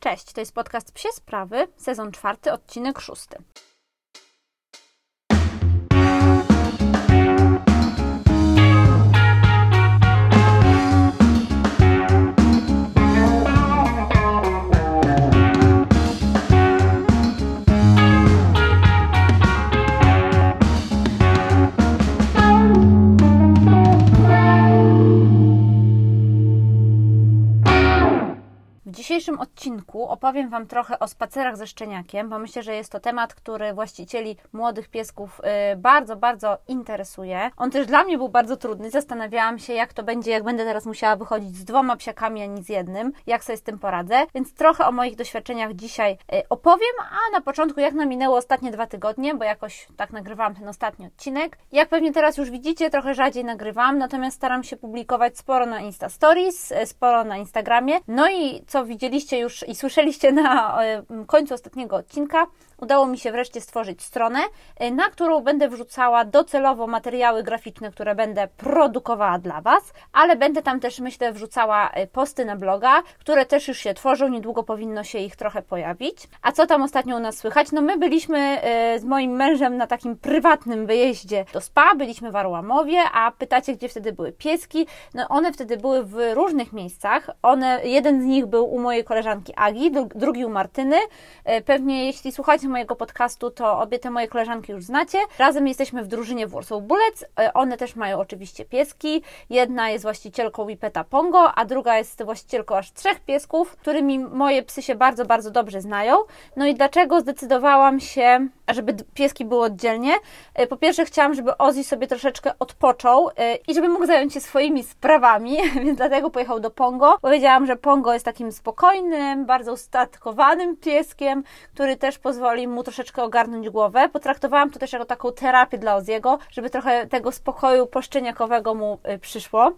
Cześć, to jest podcast Psie Sprawy, sezon czwarty, odcinek szósty. Dzisiejszym odcinku opowiem Wam trochę o spacerach ze szczeniakiem, bo myślę, że jest to temat, który właścicieli młodych piesków y, bardzo, bardzo interesuje. On też dla mnie był bardzo trudny. Zastanawiałam się, jak to będzie, jak będę teraz musiała wychodzić z dwoma psiakami, a nie z jednym, jak sobie z tym poradzę. Więc trochę o moich doświadczeniach dzisiaj y, opowiem, a na początku, jak nam minęło ostatnie dwa tygodnie, bo jakoś tak nagrywałam ten ostatni odcinek. Jak pewnie teraz już widzicie, trochę rzadziej nagrywam, natomiast staram się publikować sporo na Insta Stories, y, sporo na Instagramie. No i co widzieliście już i słyszeliście na e, końcu ostatniego odcinka, udało mi się wreszcie stworzyć stronę, e, na którą będę wrzucała docelowo materiały graficzne, które będę produkowała dla Was, ale będę tam też, myślę, wrzucała e, posty na bloga, które też już się tworzą, niedługo powinno się ich trochę pojawić. A co tam ostatnio u nas słychać? No my byliśmy z moim mężem na takim prywatnym wyjeździe do spa, byliśmy w Arłamowie, a pytacie, gdzie wtedy były pieski? No one wtedy były w różnych miejscach. One, jeden z nich był u mojej koleżanki Agi, drugi u Martyny. Pewnie jeśli słuchacie mojego podcastu, to obie te moje koleżanki już znacie. Razem jesteśmy w drużynie Warsaw Bullets. E, one też mają oczywiście pieski. Jedna jest właścicielką Wipeta Pongo, a druga jest właścicielką aż trzech piesków, którymi moje psy się bardzo, bardzo dobrze znają. No i dlaczego zdecydowałam się, żeby pieski były oddzielnie? E, po pierwsze chciałam, żeby Ozzy sobie troszeczkę odpoczął i żeby mógł zająć się swoimi sprawami, więc dlatego pojechał do Pongo. Powiedziałam, że Pongo jest takim spokojnym, bardzo ustatkowanym pieskiem, który też pozwoli mu troszeczkę ogarnąć głowę. Potraktowałam to też jako taką terapię dla Oziego, żeby trochę tego spokoju poszczeniakowego mu y, przyszło.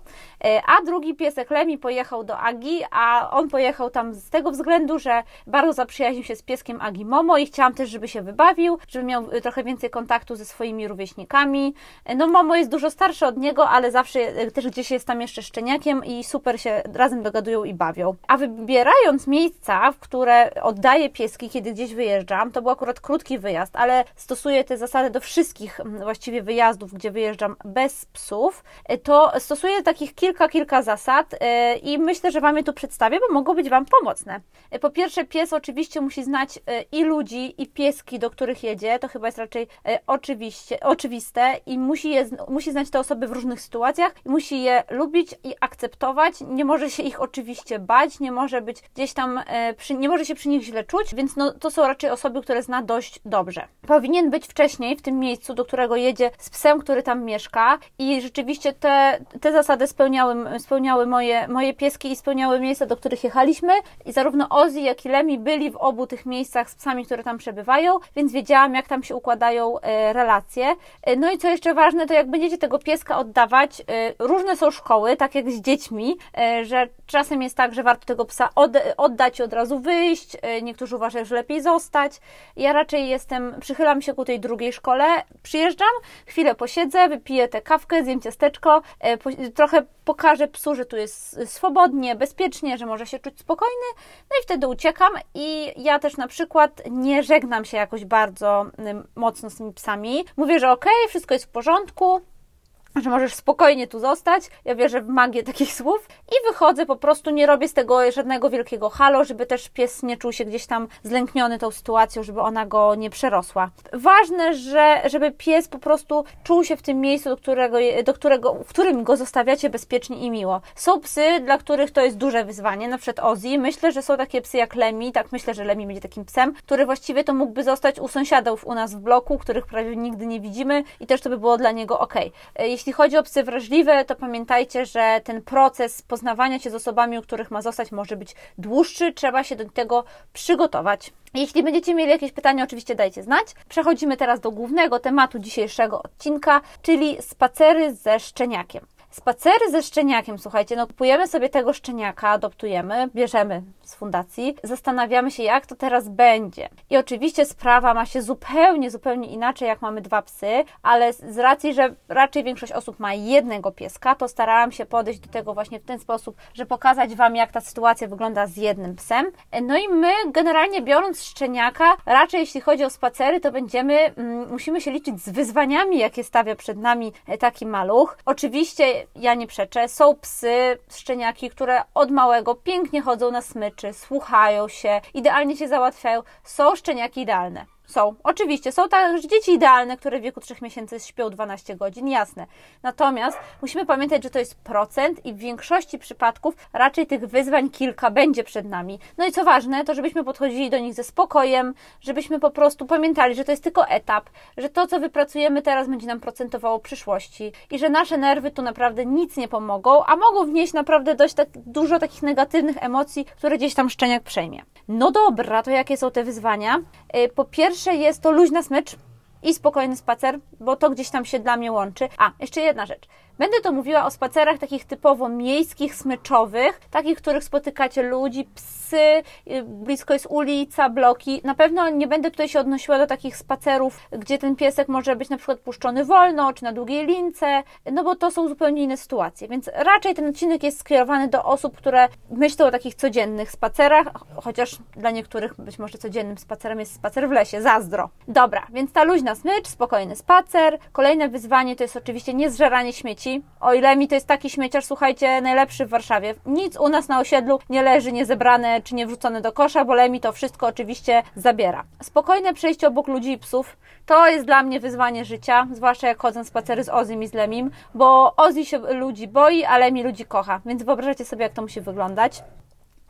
A drugi piesek Lemi pojechał do Agi, a on pojechał tam z tego względu, że bardzo zaprzyjaźnił się z pieskiem Agi Momo i chciałam też, żeby się wybawił, żeby miał y, trochę więcej kontaktu ze swoimi rówieśnikami. No Momo jest dużo starszy od niego, ale zawsze też gdzieś jest tam jeszcze szczeniakiem i super się razem dogadują i bawią. A wybierając miejsca, w które oddaję pieski, kiedy gdzieś wyjeżdżam, to był akurat krótki wyjazd, ale stosuję te zasady do wszystkich właściwie wyjazdów, gdzie wyjeżdżam bez psów, e, to stosuję takich kilka, kilka zasad e, i myślę, że Wam je tu przedstawię, bo mogą być Wam pomocne. E, po pierwsze, pies oczywiście musi znać i ludzi, i pieski, do których to chyba jest raczej oczywiście, oczywiste i musi, je, musi znać te osoby w różnych sytuacjach i musi je lubić i akceptować. Nie może się ich oczywiście bać, nie może być gdzieś tam, e, przy, nie może się przy nich źle czuć, więc no, to są raczej osoby, które zna dość dobrze. Powinien być wcześniej w tym miejscu, do którego jedzie z psem, który tam mieszka i rzeczywiście te, te zasady spełniały, spełniały moje, moje pieski i spełniały miejsca, do których jechaliśmy i zarówno Ozzy, jak i Lemi byli w obu tych miejscach z psami, które tam przebywają, więc wiedziałam, jak tam się układają e, relacje. E, no i co jeszcze ważne, to jak będziecie tego pieska oddawać, różne są szkoły, tak jak z dziećmi, że czasem jest tak, że warto tego psa od, oddać i od razu wyjść. E, niektórzy uważają, że lepiej zostać. Ja raczej jestem, przychylam się ku tej drugiej szkole, przyjeżdżam, chwilę posiedzę, wypiję tę kawkę, zjem ciasteczko, e, trochę pokażę psu, że tu jest swobodnie, bezpiecznie, że może się czuć spokojny, no i wtedy uciekam i ja też na przykład nie żegnam się jakoś bardzo mocno z tymi psami. Mówię, że okej, okay, wszystko jest w porządku, że możesz spokojnie tu zostać. Ja wierzę w magię takich słów i wychodzę, po prostu nie robię z tego żadnego wielkiego halo, żeby też pies nie czuł się gdzieś tam zlękniony tą sytuacją, żeby ona go nie przerosła. Ważne, że, żeby pies po prostu czuł się w tym miejscu, do którego, do którego, w którym go zostawiacie bezpiecznie i miło. Są psy, dla których to jest duże wyzwanie, na przykład Ozzy. Myślę, że są takie psy jak Lemi, tak myślę, że Lemi będzie takim psem, który właściwie to mógłby zostać u sąsiadów u nas w bloku, których prawie nigdy nie widzimy i też to by było dla niego ok. Jeśli chodzi o psy wrażliwe, to pamiętajcie, że ten proces poznawania się z osobami, u których ma zostać, może być dłuższy. Trzeba się do tego przygotować. Jeśli będziecie mieli jakieś pytania, oczywiście dajcie znać. Przechodzimy teraz do głównego tematu dzisiejszego odcinka, czyli spacery ze szczeniakiem. Spacery ze szczeniakiem, słuchajcie, no kupujemy sobie tego szczeniaka, adoptujemy, bierzemy z fundacji, zastanawiamy się, jak to teraz będzie. I oczywiście sprawa ma się zupełnie, zupełnie inaczej, jak mamy dwa psy, ale z racji, że raczej większość osób ma jednego pieska, to starałam się podejść do tego właśnie w ten sposób, że pokazać Wam, jak ta sytuacja wygląda z jednym psem. No i my, generalnie biorąc szczeniaka, raczej jeśli chodzi o spacery, to będziemy, mm, musimy się liczyć z wyzwaniami, jakie stawia przed nami e, taki maluch. Oczywiście ja nie przeczę, są psy, szczeniaki, które od małego pięknie chodzą na smyczy, słuchają się, idealnie się załatwiają. Są szczeniaki idealne. Są, oczywiście, są także dzieci idealne, które w wieku 3 miesięcy śpią 12 godzin, jasne. Natomiast musimy pamiętać, że to jest procent i w większości przypadków raczej tych wyzwań kilka będzie przed nami. No i co ważne, to żebyśmy podchodzili do nich ze spokojem, żebyśmy po prostu pamiętali, że to jest tylko etap, że to, co wypracujemy teraz, będzie nam procentowało przyszłości i że nasze nerwy tu naprawdę nic nie pomogą, a mogą wnieść naprawdę dość tak, dużo takich negatywnych emocji, które gdzieś tam szczeniak przejmie. No dobra, to jakie są te wyzwania? Y, po pierwsze jest to luźna smycz i spokojny spacer, bo to gdzieś tam się dla mnie łączy. A, jeszcze jedna rzecz. Będę to mówiła o spacerach takich typowo miejskich, smyczowych, takich, których spotykacie ludzi, psy, y, blisko jest ulica, bloki. Na pewno nie będę tutaj się odnosiła do takich spacerów, gdzie ten piesek może być na przykład puszczony wolno, czy na długiej lince, no bo to są zupełnie inne sytuacje. Więc raczej ten odcinek jest skierowany do osób, które myślą o takich codziennych spacerach, chociaż dla niektórych być może codziennym spacerem jest spacer w lesie, zazdro. Dobra, więc ta luźna smycz, spokojny spacer. Kolejne wyzwanie to jest oczywiście niezżeranie śmieci o ile mi to jest taki śmieciarz, słuchajcie, najlepszy w Warszawie. Nic u nas na osiedlu nie leży niezebrane czy nie wrzucone do kosza, bo Lemi to wszystko oczywiście zabiera. Spokojne przejście obok ludzi i psów to jest dla mnie wyzwanie życia, zwłaszcza jak chodzę spacery z Ozim i z Lemim, bo Ozi się ludzi boi, a Lemi ludzi kocha, więc wyobraźcie sobie, jak to musi wyglądać.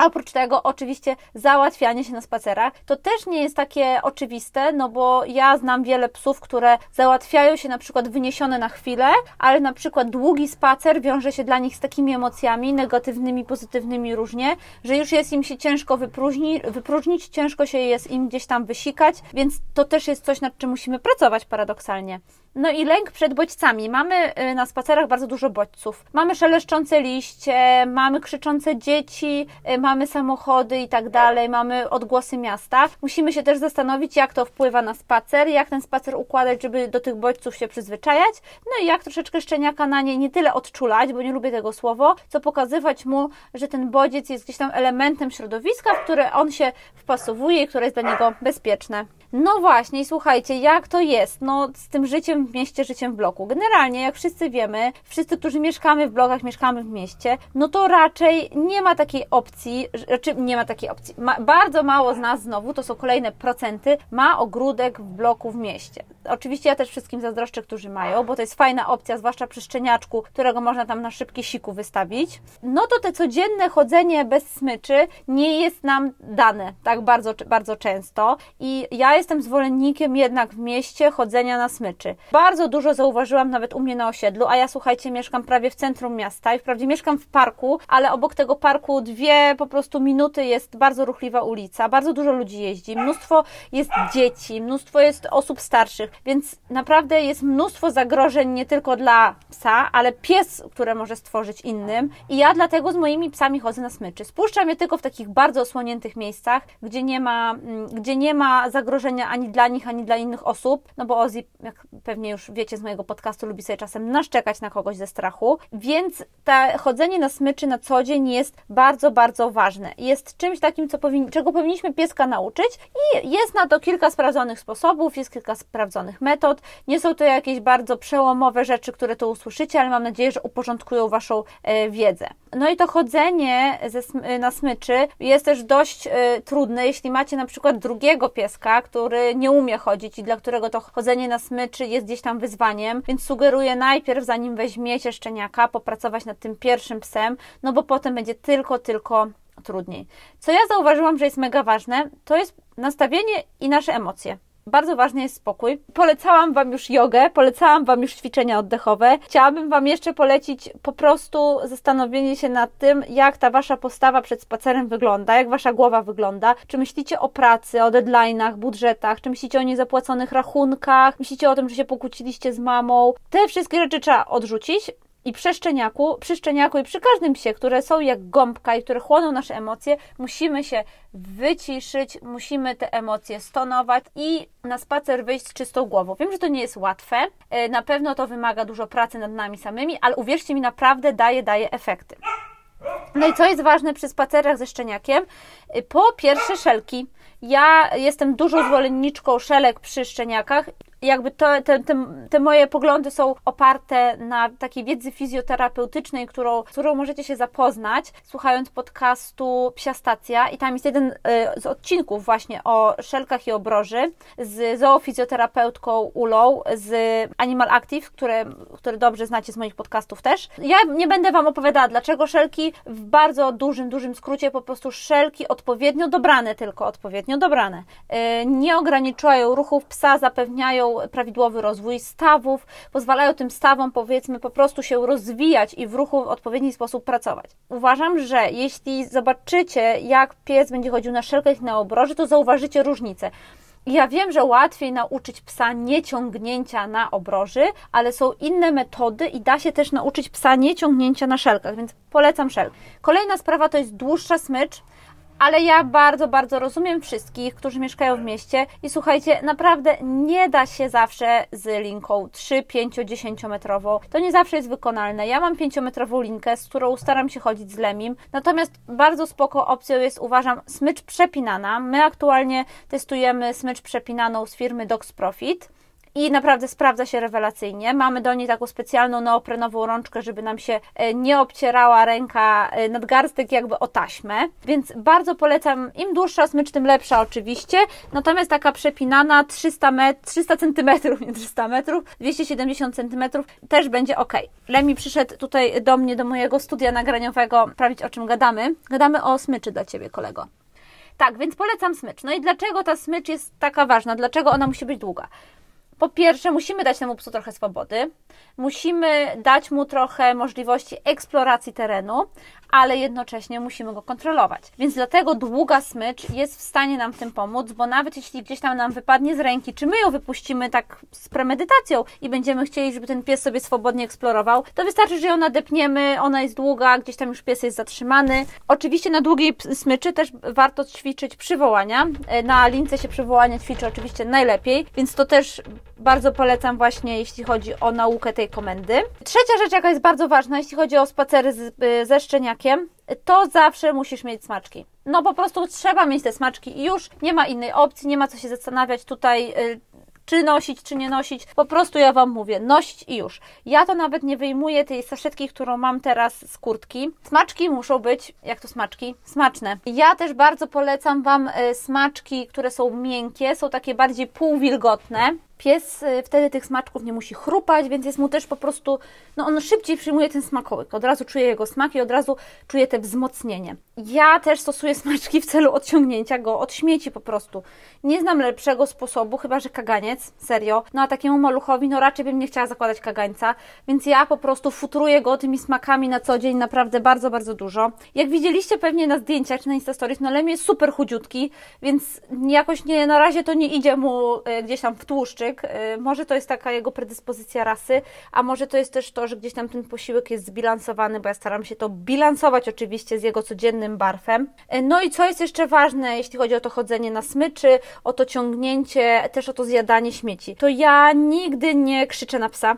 A oprócz tego, oczywiście, załatwianie się na spacerach to też nie jest takie oczywiste, no bo ja znam wiele psów, które załatwiają się na przykład wyniesione na chwilę, ale na przykład długi spacer wiąże się dla nich z takimi emocjami negatywnymi, pozytywnymi różnie, że już jest im się ciężko wypróżni, wypróżnić, ciężko się jest im gdzieś tam wysikać, więc to też jest coś, nad czym musimy pracować paradoksalnie. No i lęk przed bodźcami. Mamy y, na spacerach bardzo dużo bodźców. Mamy szeleszczące liście, mamy krzyczące dzieci, y, mamy samochody i tak dalej, mamy odgłosy miasta. Musimy się też zastanowić, jak to wpływa na spacer, jak ten spacer układać, żeby do tych bodźców się przyzwyczajać, no i jak troszeczkę szczeniaka na nie nie tyle odczulać, bo nie lubię tego słowa, co pokazywać mu, że ten bodziec jest gdzieś tam elementem środowiska, w które on się wpasowuje i które jest dla niego bezpieczne. No właśnie, słuchajcie, jak to jest? No, z tym życiem w mieście, życiem w bloku. Generalnie, jak wszyscy wiemy, wszyscy, którzy mieszkamy w blokach, mieszkamy w mieście, no to raczej nie ma takiej opcji, znaczy nie ma takiej opcji. Ma, bardzo mało z nas znowu, to są kolejne procenty, ma ogródek w bloku w mieście. Oczywiście ja też wszystkim zazdroszczę, którzy mają, bo to jest fajna opcja, zwłaszcza przy szczeniaczku, którego można tam na szybkie siku wystawić. No to te codzienne chodzenie bez smyczy nie jest nam dane tak bardzo, bardzo często i ja jestem zwolennikiem jednak w mieście chodzenia na smyczy. Bardzo dużo zauważyłam nawet u mnie na osiedlu, a ja słuchajcie, mieszkam prawie w centrum miasta i wprawdzie mieszkam w parku, ale obok tego parku dwie po prostu minuty jest bardzo ruchliwa ulica, bardzo dużo ludzi jeździ, mnóstwo jest dzieci, mnóstwo jest osób starszych, więc naprawdę jest mnóstwo zagrożeń nie tylko dla psa, ale pies, które może stworzyć innym i ja dlatego z moimi psami chodzę na smyczy. Spuszczam je tylko w takich bardzo osłoniętych miejscach, gdzie nie ma, mm, gdzie nie ma zagrożenia ani dla nich, ani dla innych osób, no bo Ozzy, jak pewnie już wiecie z mojego podcastu, lubi sobie czasem naszczekać na kogoś ze strachu, więc to chodzenie na smyczy na co dzień jest bardzo, bardzo ważne. Jest czymś takim, co powin czego powinniśmy pieska nauczyć i jest na to kilka sprawdzonych sposobów, jest kilka sprawdzonych metod. Nie są to jakieś bardzo przełomowe rzeczy, które tu usłyszycie, ale mam nadzieję, że uporządkują Waszą e, wiedzę. No i to chodzenie ze, na smyczy jest też dość e, trudne, jeśli macie na przykład drugiego pieska, który nie umie chodzić i dla którego to chodzenie na smyczy jest gdzieś tam wyzwaniem, więc sugeruję najpierw, zanim weźmiecie szczeniaka, popracować nad tym pierwszym psem, no bo potem będzie tylko, tylko trudniej. Co ja zauważyłam, że jest mega ważne, to jest nastawienie i nasze emocje. Bardzo ważny jest spokój. Polecałam Wam już jogę, polecałam Wam już ćwiczenia oddechowe. Chciałabym Wam jeszcze polecić po prostu zastanowienie się nad tym, jak ta Wasza postawa przed spacerem wygląda, jak Wasza głowa wygląda. Czy myślicie o pracy, o deadline'ach, budżetach, czy myślicie o niezapłaconych rachunkach, myślicie o tym, że się pokłóciliście z mamą. Te wszystkie rzeczy trzeba odrzucić I przy szczeniaku, przy szczeniaku i przy każdym psie, które są jak gąbka i które chłoną nasze emocje, musimy się wyciszyć, musimy te emocje stonować i na spacer wyjść z czystą głową. Wiem, że to nie jest łatwe, e, na pewno to wymaga dużo pracy nad nami samymi, ale uwierzcie mi, naprawdę daje, daje efekty. No i co jest ważne przy spacerach ze szczeniakiem? E, po pierwsze szelki. Ja jestem dużą zwolenniczką szelek przy szczeniakach jakby to, te, te, te, moje poglądy są oparte na takiej wiedzy fizjoterapeutycznej, którą, którą możecie się zapoznać, słuchając podcastu Psia Stacja i tam jest jeden y, z odcinków właśnie o szelkach i obroży z zoofizjoterapeutką Ulą z Animal Active, które, które dobrze znacie z moich podcastów też. Ja nie będę Wam opowiadała, dlaczego szelki w bardzo dużym, dużym skrócie po prostu szelki odpowiednio dobrane, tylko odpowiednio dobrane. Y, nie ograniczają ruchów psa, zapewniają prawidłowy rozwój stawów, pozwalają tym stawom, powiedzmy, po prostu się rozwijać i w ruchu w odpowiedni sposób pracować. Uważam, że jeśli zobaczycie, jak pies będzie chodził na szelkach na obroży, to zauważycie różnicę. Ja wiem, że łatwiej nauczyć psa nieciągnięcia na obroży, ale są inne metody i da się też nauczyć psa nieciągnięcia na szelkach, więc polecam szelk. Kolejna sprawa to jest dłuższa smycz ale ja bardzo, bardzo rozumiem wszystkich, którzy mieszkają w mieście i słuchajcie, naprawdę nie da się zawsze z linką 3, 5, 10 metrową. To nie zawsze jest wykonalne. Ja mam 5 metrową linkę, z którą staram się chodzić z Lemim, natomiast bardzo spoko opcją jest, uważam, smycz przepinana. My aktualnie testujemy smycz przepinaną z firmy Dogs Profit i naprawdę sprawdza się rewelacyjnie. Mamy do niej taką specjalną neoprenową rączkę, żeby nam się e, nie obcierała ręka e, nadgarstek jakby o taśmę, więc bardzo polecam, im dłuższa smycz, tym lepsza oczywiście, natomiast taka przepinana 300, met, 300 cm, nie 300 metrów, 270 cm też będzie ok. Lemi przyszedł tutaj do mnie, do mojego studia nagraniowego, prawić o czym gadamy. Gadamy o smyczy dla Ciebie, kolego. Tak, więc polecam smycz. No i dlaczego ta smycz jest taka ważna? Dlaczego ona musi być długa? Po pierwsze, musimy dać temu psu trochę swobody, musimy dać mu trochę możliwości eksploracji terenu, ale jednocześnie musimy go kontrolować. Więc dlatego długa smycz jest w stanie nam w tym pomóc, bo nawet jeśli gdzieś tam nam wypadnie z ręki, czy my ją wypuścimy tak z premedytacją i będziemy chcieli, żeby ten pies sobie swobodnie eksplorował, to wystarczy, że ją nadepniemy, ona jest długa, gdzieś tam już pies jest zatrzymany. Oczywiście na długiej smyczy też warto ćwiczyć przywołania. E, na lince się przywołania ćwiczy oczywiście najlepiej, więc to też bardzo polecam właśnie, jeśli chodzi o naukę tej komendy. Trzecia rzecz, jaka jest bardzo ważna, jeśli chodzi o spacery z, y, ze szczeniakiem, to zawsze musisz mieć smaczki. No po prostu trzeba mieć te smaczki i już nie ma innej opcji, nie ma co się zastanawiać tutaj y, czy nosić, czy nie nosić. Po prostu ja Wam mówię, nosić i już. Ja to nawet nie wyjmuję tej saszetki, którą mam teraz z kurtki. Smaczki muszą być, jak to smaczki? Smaczne. Ja też bardzo polecam Wam y, smaczki, które są miękkie, są takie bardziej półwilgotne. Pies y, wtedy tych smaczków nie musi chrupać, więc jest mu też po prostu, no on szybciej przyjmuje ten smakołyk. Od razu czuje jego smak i od razu czuje te wzmocnienie. Ja też stosuję smaczki w celu odciągnięcia go od śmieci po prostu. Nie znam lepszego sposobu, chyba że kaganiec, serio. No a takiemu maluchowi, no raczej bym nie chciała zakładać kagańca, więc ja po prostu futruję go tymi smakami na co dzień naprawdę bardzo, bardzo dużo. Jak widzieliście pewnie na zdjęciach czy na Instastories, no Lem jest super chudziutki, więc jakoś nie, na razie to nie idzie mu y, gdzieś tam w tłuszczyk, Y, może to jest taka jego predyspozycja rasy, a może to jest też to, że gdzieś tam ten posiłek jest zbilansowany, bo ja staram się to bilansować oczywiście z jego codziennym barwem. Y, no i co jest jeszcze ważne, jeśli chodzi o to chodzenie na smyczy, o to ciągnięcie, też o to zjadanie śmieci, to ja nigdy nie krzyczę na psa.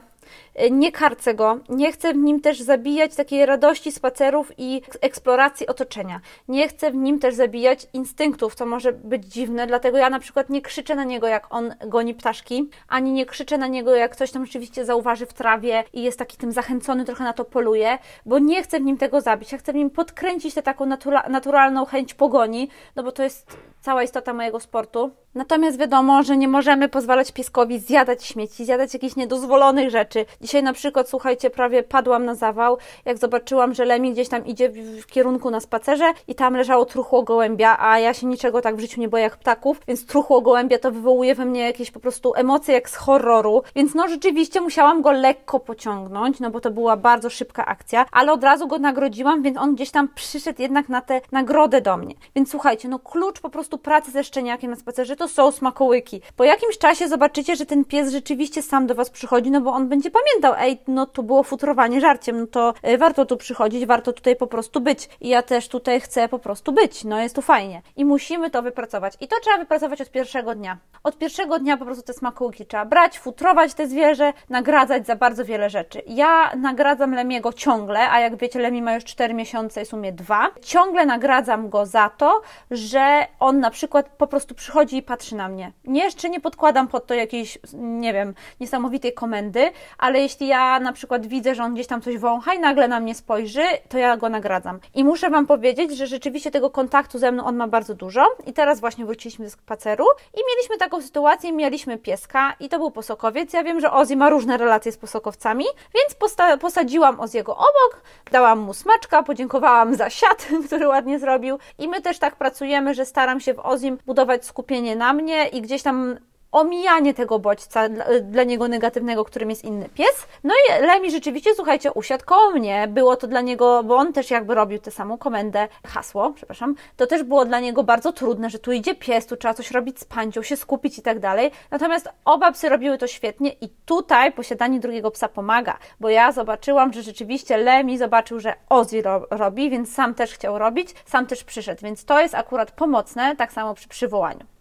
Nie karcę go, nie chcę w nim też zabijać takiej radości spacerów i eksploracji otoczenia. Nie chcę w nim też zabijać instynktów, co może być dziwne, dlatego ja na przykład nie krzyczę na niego, jak on goni ptaszki, ani nie krzyczę na niego, jak ktoś tam rzeczywiście zauważy w trawie i jest taki tym zachęcony, trochę na to poluje, bo nie chcę w nim tego zabić. Ja chcę w nim podkręcić tę taką natura naturalną chęć pogoni, no bo to jest cała istota mojego sportu. Natomiast wiadomo, że nie możemy pozwalać pieskowi zjadać śmieci, zjadać jakichś niedozwolonych rzeczy. Dzisiaj na przykład, słuchajcie, prawie padłam na zawał, jak zobaczyłam, że Lemi gdzieś tam idzie w kierunku na spacerze i tam leżało truchło gołębia, a ja się niczego tak w życiu nie boję jak ptaków, więc truchło gołębia to wywołuje we mnie jakieś po prostu emocje jak z horroru, więc no rzeczywiście musiałam go lekko pociągnąć, no bo to była bardzo szybka akcja, ale od razu go nagrodziłam, więc on gdzieś tam przyszedł jednak na tę nagrodę do mnie. Więc słuchajcie, no klucz po prostu pracy ze szczeniakiem na spacerze, to są smakołyki. Po jakimś czasie zobaczycie, że ten pies rzeczywiście sam do Was przychodzi, no bo on będzie pamiętał, ej, no tu było futrowanie żarciem, no to y, warto tu przychodzić, warto tutaj po prostu być. I ja też tutaj chcę po prostu być, no jest tu fajnie. I musimy to wypracować. I to trzeba wypracować od pierwszego dnia. Od pierwszego dnia po prostu te smakołyki trzeba brać, futrować te zwierzę, nagradzać za bardzo wiele rzeczy. Ja nagradzam Lemiego ciągle, a jak wiecie, Lemi ma już 4 miesiące i w sumie 2. Ciągle nagradzam go za to, że on na przykład po prostu przychodzi i patrzy na mnie. Nie, jeszcze nie podkładam pod to jakiejś, nie wiem, niesamowitej komendy, ale jeśli ja na przykład widzę, że on gdzieś tam coś wącha i nagle na mnie spojrzy, to ja go nagradzam. I muszę Wam powiedzieć, że rzeczywiście tego kontaktu ze mną on ma bardzo dużo. I teraz właśnie wróciliśmy z spaceru i mieliśmy taką sytuację, mieliśmy pieska i to był posokowiec. Ja wiem, że Ozzy ma różne relacje z posokowcami, więc posta- posadziłam Oziego obok, dałam mu smaczka, podziękowałam za siat, który ładnie zrobił i my też tak pracujemy, że staram się w Ozim budować skupienie na mnie i gdzieś tam omijanie tego bodźca dla, niego negatywnego, którym jest inny pies. No i Lemi rzeczywiście, słuchajcie, usiadł koło mnie. Było to dla niego, bo on też jakby robił tę samą komendę, hasło, przepraszam, to też było dla niego bardzo trudne, że tu idzie pies, tu trzeba coś robić z pancią, się skupić i tak dalej. Natomiast oba psy robiły to świetnie i tutaj posiadanie drugiego psa pomaga, bo ja zobaczyłam, że rzeczywiście Lemi zobaczył, że Ozzy ro robi, więc sam też chciał robić, sam też przyszedł, więc to jest akurat pomocne, tak samo przy przywołaniu.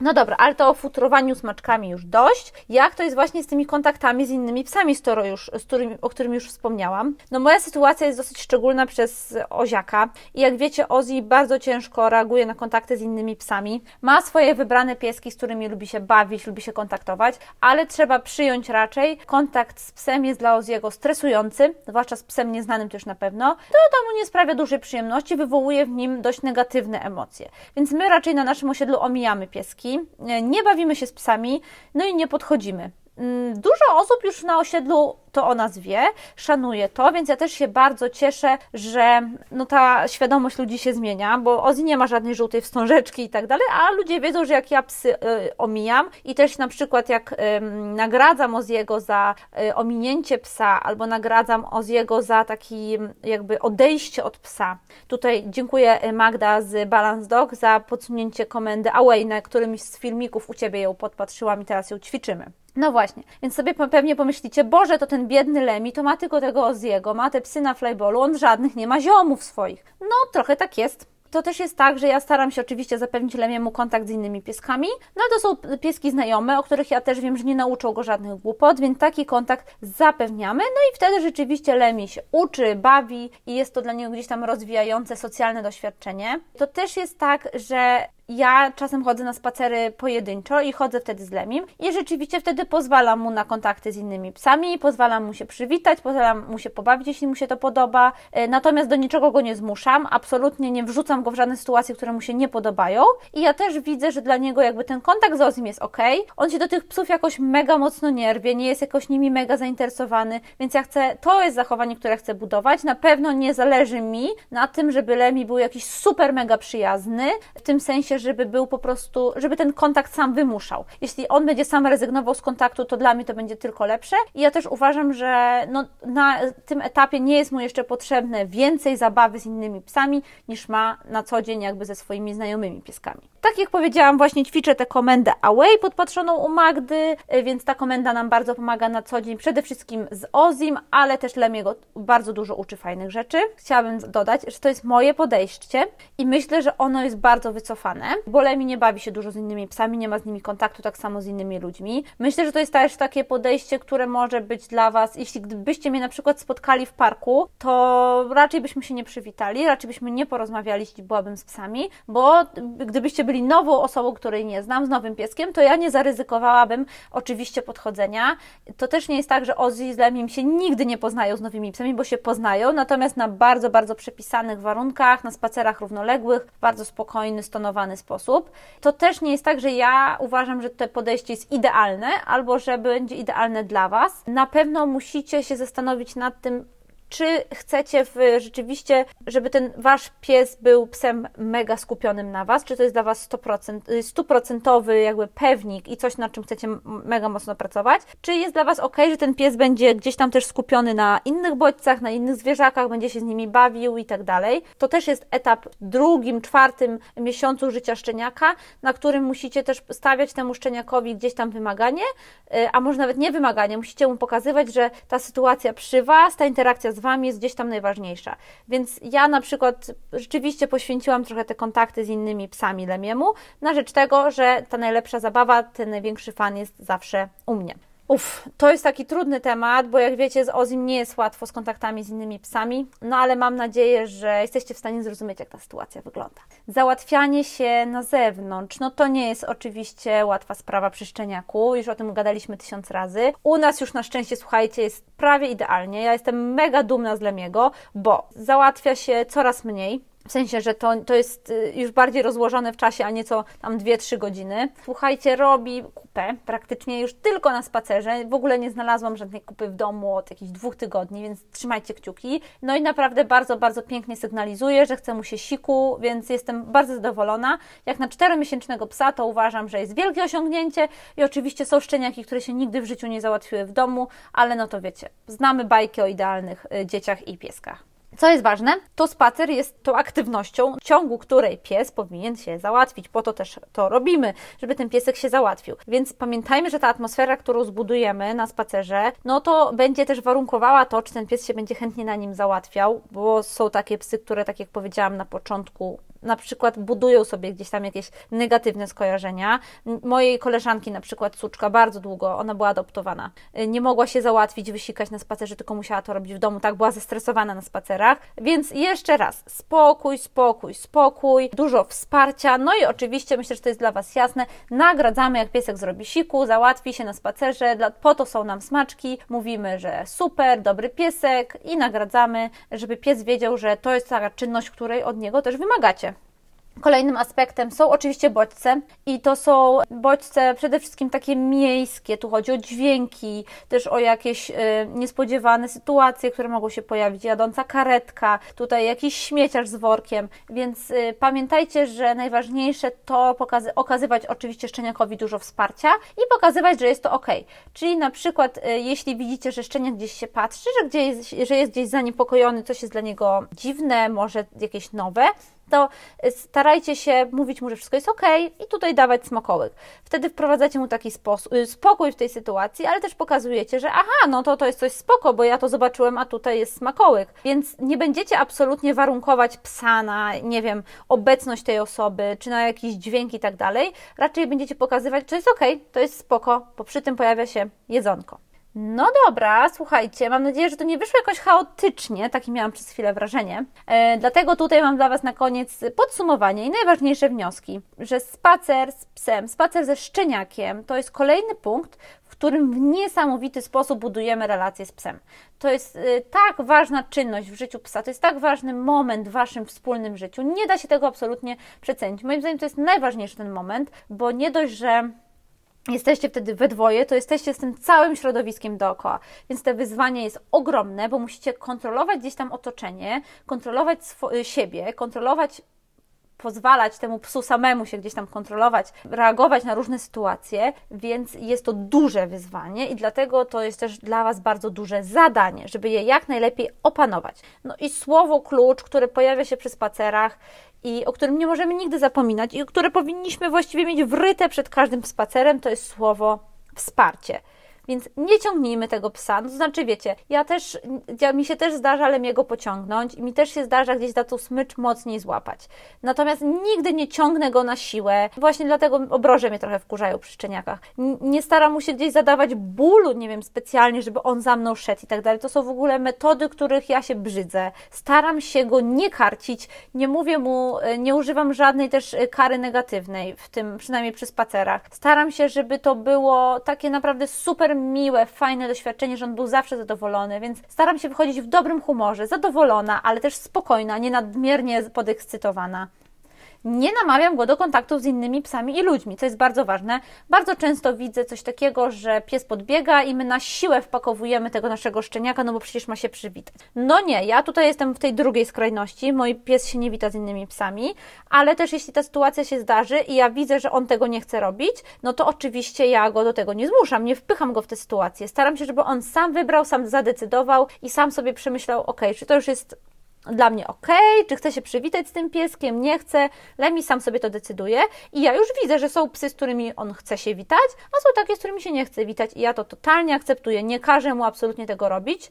No dobra, ale to o futrowaniu smaczkami już dość. Jak to jest właśnie z tymi kontaktami z innymi psami, z już, z którymi, o którym już wspomniałam? No moja sytuacja jest dosyć szczególna przez Oziaka i jak wiecie, Ozzy bardzo ciężko reaguje na kontakty z innymi psami. Ma swoje wybrane pieski, z którymi lubi się bawić, lubi się kontaktować, ale trzeba przyjąć raczej, kontakt z psem jest dla Oziego stresujący, zwłaszcza z psem nieznanym też na pewno. To, to mu nie sprawia dużej przyjemności, wywołuje w nim dość negatywne emocje. Więc my raczej na naszym osiedlu omijamy pieski, nie bawimy się z psami, no i nie podchodzimy. Mm, dużo osób już na osiedlu to o nas wie, szanuje to, więc ja też się bardzo cieszę, że no ta świadomość ludzi się zmienia, bo Ozzy nie ma żadnej żółtej wstążeczki i tak dalej, a ludzie wiedzą, że jak ja psy y, omijam i też na przykład jak y, nagradzam Oziego za y, ominięcie psa albo nagradzam Oziego za taki jakby odejście od psa. Tutaj dziękuję y, Magda z Balance Dog za podsunięcie komendy Away, na którymś z filmików u Ciebie ją podpatrzyłam i teraz ją ćwiczymy. No właśnie, więc sobie pewnie pomyślicie, Boże, to ten biedny Lemi, to ma tylko tego Oziego, ma te psy na flyballu, on żadnych nie ma ziomów swoich. No, trochę tak jest to też jest tak, że ja staram się oczywiście zapewnić Lemiemu kontakt z innymi pieskami. No to są pieski znajome, o których ja też wiem, że nie nauczą go żadnych głupot, więc taki kontakt zapewniamy. No i wtedy rzeczywiście Lemi się uczy, bawi i jest to dla niego gdzieś tam rozwijające socjalne doświadczenie. To też jest tak, że ja czasem chodzę na spacery pojedynczo i chodzę wtedy z Lemim i rzeczywiście wtedy pozwalam mu na kontakty z innymi psami, pozwalam mu się przywitać, pozwalam mu się pobawić, jeśli mu się to podoba, e, natomiast do niczego go nie zmuszam, absolutnie nie wrzucam go w żadne sytuacje, które mu się nie podobają. I ja też widzę, że dla niego jakby ten kontakt z Ozim jest ok, on się do tych psów jakoś mega mocno nie rwie, nie jest jakoś nimi mega zainteresowany, więc ja chcę, to jest zachowanie, które chcę budować, na pewno nie zależy mi na tym, żeby Lemi był jakiś super mega przyjazny, w tym sensie żeby był po prostu, żeby ten kontakt sam wymuszał. Jeśli on będzie sam rezygnował z kontaktu, to dla mnie to będzie tylko lepsze. I ja też uważam, że no, na tym etapie nie jest mu jeszcze potrzebne więcej zabawy z innymi psami, niż ma na co dzień jakby ze swoimi znajomymi pieskami. Tak jak powiedziałam, właśnie ćwiczę tę komendę away podpatrzoną u Magdy, y, więc ta komenda nam bardzo pomaga na co dzień, przede wszystkim z Ozim, ale też Lemiego bardzo dużo uczy fajnych rzeczy. Chciałabym dodać, że to jest moje podejście i myślę, że ono jest bardzo wycofane, bo Lemi nie bawi się dużo z innymi psami, nie ma z nimi kontaktu tak samo z innymi ludźmi. Myślę, że to jest też takie podejście, które może być dla Was, jeśli gdybyście mnie na przykład spotkali w parku, to raczej byśmy się nie przywitali, raczej byśmy nie porozmawiali, jeśli byłabym z psami, bo gdybyście byli nową osobą, której nie znam, z nowym pieskiem, to ja nie zaryzykowałabym oczywiście podchodzenia. To też nie jest tak, że Ozzy z Lemim się nigdy nie poznają z nowymi psami, bo się poznają, natomiast na bardzo, bardzo przepisanych warunkach, na spacerach równoległych, bardzo spokojny, stonowany sposób. To też nie jest tak, że ja uważam, że to podejście jest idealne albo że będzie idealne dla Was. Na pewno musicie się zastanowić nad tym, czy chcecie w, rzeczywiście, żeby ten wasz pies był psem mega skupionym na was, czy to jest dla was 100%, y, stuprocentowy jakby pewnik i coś, nad czym chcecie mega mocno pracować, czy jest dla was ok, że ten pies będzie gdzieś tam też skupiony na innych bodźcach, na innych zwierzakach, będzie się z nimi bawił i tak dalej. To też jest etap drugim, czwartym miesiącu życia szczeniaka, na którym musicie też stawiać temu szczeniakowi gdzieś tam wymaganie, y, a może nawet nie wymaganie, musicie mu pokazywać, że ta sytuacja przy was, ta interakcja z wami jest gdzieś tam najważniejsza. Więc ja na przykład rzeczywiście poświęciłam trochę te kontakty z innymi psami Lemiemu na rzecz tego, że ta najlepsza zabawa, ten największy fan jest zawsze u mnie. Uff, to jest taki trudny temat, bo jak wiecie, z Ozim nie jest łatwo z kontaktami z innymi psami, no ale mam nadzieję, że jesteście w stanie zrozumieć, jak ta sytuacja wygląda. Załatwianie się na zewnątrz, no to nie jest oczywiście łatwa sprawa przy szczeniaku, już o tym gadaliśmy tysiąc razy. U nas już na szczęście, słuchajcie, jest prawie idealnie. Ja jestem mega dumna z Lemiego, bo załatwia się coraz mniej w sensie, że to, to jest y, już bardziej rozłożone w czasie, a nieco tam 2-3 godziny. Słuchajcie, robi kupę praktycznie już tylko na spacerze. W ogóle nie znalazłam żadnej kupy w domu od jakichś dwóch tygodni, więc trzymajcie kciuki. No i naprawdę bardzo, bardzo pięknie sygnalizuje, że chce mu się siku, więc jestem bardzo zadowolona. Jak na 4-miesięcznego psa, to uważam, że jest wielkie osiągnięcie i oczywiście są szczeniaki, które się nigdy w życiu nie załatwiły w domu, ale no to wiecie, znamy bajki o idealnych y, dzieciach i pieskach. Co jest ważne, to spacer jest tą aktywnością, w ciągu której pies powinien się załatwić. Po to też to robimy, żeby ten piesek się załatwił. Więc pamiętajmy, że ta atmosfera, którą zbudujemy na spacerze, no to będzie też warunkowała to, czy ten pies się będzie chętnie na nim załatwiał, bo są takie psy, które, tak jak powiedziałam na początku, na przykład budują sobie gdzieś tam jakieś negatywne skojarzenia. Mojej koleżanki na przykład Suczka bardzo długo, ona była adoptowana, nie mogła się załatwić, wysikać na spacerze, tylko musiała to robić w domu, tak była zestresowana na spacerach, więc jeszcze raz, spokój, spokój, spokój, dużo wsparcia, no i oczywiście, myślę, że to jest dla Was jasne, nagradzamy jak piesek zrobi siku, załatwi się na spacerze, po to są nam smaczki, mówimy, że super, dobry piesek i nagradzamy, żeby pies wiedział, że to jest taka czynność, której od niego też wymagacie. Kolejnym aspektem są oczywiście bodźce i to są bodźce przede wszystkim takie miejskie, tu chodzi o dźwięki, też o jakieś y, niespodziewane sytuacje, które mogą się pojawić, jadąca karetka, tutaj jakiś śmieciarz z workiem, więc y, pamiętajcie, że najważniejsze to pokazy okazywać oczywiście szczeniakowi dużo wsparcia i pokazywać, że jest to ok. Czyli na przykład y, jeśli widzicie, że szczeniak gdzieś się patrzy, że, gdzieś, że jest gdzieś zaniepokojony, coś jest dla niego dziwne, może jakieś nowe, to starajcie się mówić mu, że wszystko jest ok i tutaj dawać smakołyk. Wtedy wprowadzacie mu taki y, spokój w tej sytuacji, ale też pokazujecie, że aha, no to to jest coś spoko, bo ja to zobaczyłem, a tutaj jest smakołyk. Więc nie będziecie absolutnie warunkować psa na, nie wiem, obecność tej osoby, czy na jakiś dźwięk i tak dalej. Raczej będziecie pokazywać, że jest ok, to jest spoko, bo przy tym pojawia się jedzonko. No dobra, słuchajcie, mam nadzieję, że to nie wyszło jakoś chaotycznie, takie miałam przez chwilę wrażenie. E, dlatego tutaj mam dla Was na koniec podsumowanie i najważniejsze wnioski, że spacer z psem, spacer ze szczeniakiem to jest kolejny punkt, w którym w niesamowity sposób budujemy relacje z psem. To jest y, tak ważna czynność w życiu psa, to jest tak ważny moment w Waszym wspólnym życiu. Nie da się tego absolutnie przecenić. Moim zdaniem to jest najważniejszy ten moment, bo nie dość, że jesteście wtedy we dwoje, to jesteście z tym całym środowiskiem dookoła. Więc te wyzwanie jest ogromne, bo musicie kontrolować gdzieś tam otoczenie, kontrolować siebie, kontrolować pozwalać temu psu samemu się gdzieś tam kontrolować, reagować na różne sytuacje, więc jest to duże wyzwanie i dlatego to jest też dla Was bardzo duże zadanie, żeby je jak najlepiej opanować. No i słowo klucz, które pojawia się przy spacerach i o którym nie możemy nigdy zapominać i które powinniśmy właściwie mieć wryte przed każdym spacerem, to jest słowo wsparcie. Więc nie ciągnijmy tego psa. No to znaczy, wiecie, ja też, ja, mi się też zdarza Lemiego pociągnąć i mi też się zdarza gdzieś za tą smycz mocniej złapać. Natomiast nigdy nie ciągnę go na siłę. Właśnie dlatego obroże mnie trochę wkurzają przy szczeniakach. Nie staram mu się gdzieś zadawać bólu, nie wiem, specjalnie, żeby on za mną szedł i tak dalej. To są w ogóle metody, których ja się brzydzę. Staram się go nie karcić, nie mówię mu, nie używam żadnej też kary negatywnej, w tym przynajmniej przy spacerach. Staram się, żeby to było takie naprawdę miłe, fajne doświadczenie, że on był zawsze zadowolony, więc staram się wychodzić w dobrym humorze, zadowolona, ale też spokojna, nie nadmiernie podekscytowana. Nie namawiam go do kontaktów z innymi psami i ludźmi, co jest bardzo ważne. Bardzo często widzę coś takiego, że pies podbiega i my na siłę wpakowujemy tego naszego szczeniaka, no bo przecież ma się przywitać. No nie, ja tutaj jestem w tej drugiej skrajności. Mój pies się nie wita z innymi psami, ale też jeśli ta sytuacja się zdarzy i ja widzę, że on tego nie chce robić, no to oczywiście ja go do tego nie zmuszam, nie wpycham go w tę sytuację. Staram się, żeby on sam wybrał, sam zadecydował i sam sobie przemyślał, ok, czy to już jest dla mnie ok, czy chcę się przywitać z tym pieskiem, nie chcę. Lemi sam sobie to decyduje i ja już widzę, że są psy, z którymi on chce się witać, a są takie, z którymi się nie chce witać i ja to totalnie akceptuję. Nie każę mu absolutnie tego robić.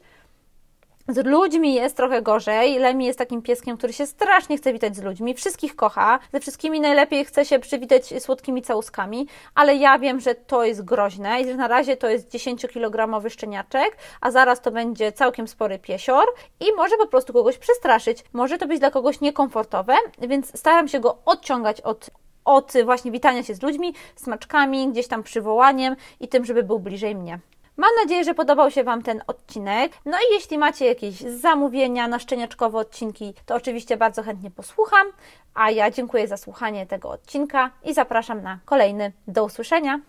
Z ludźmi jest trochę gorzej. Lemi jest takim pieskiem, który się strasznie chce witać z ludźmi. Wszystkich kocha. Ze wszystkimi najlepiej chce się przywitać słodkimi całuskami, ale ja wiem, że to jest groźne i że na razie to jest 10-kilogramowy szczeniaczek, a zaraz to będzie całkiem spory piesior i może po prostu kogoś przestraszyć. Może to być dla kogoś niekomfortowe, więc staram się go odciągać od od właśnie witania się z ludźmi, smaczkami, gdzieś tam przywołaniem i tym, żeby był bliżej mnie. Mam nadzieję, że podobał się Wam ten odcinek. No i jeśli macie jakieś zamówienia na szczeniaczkowe odcinki, to oczywiście bardzo chętnie posłucham. A ja dziękuję za słuchanie tego odcinka i zapraszam na kolejny. Do usłyszenia!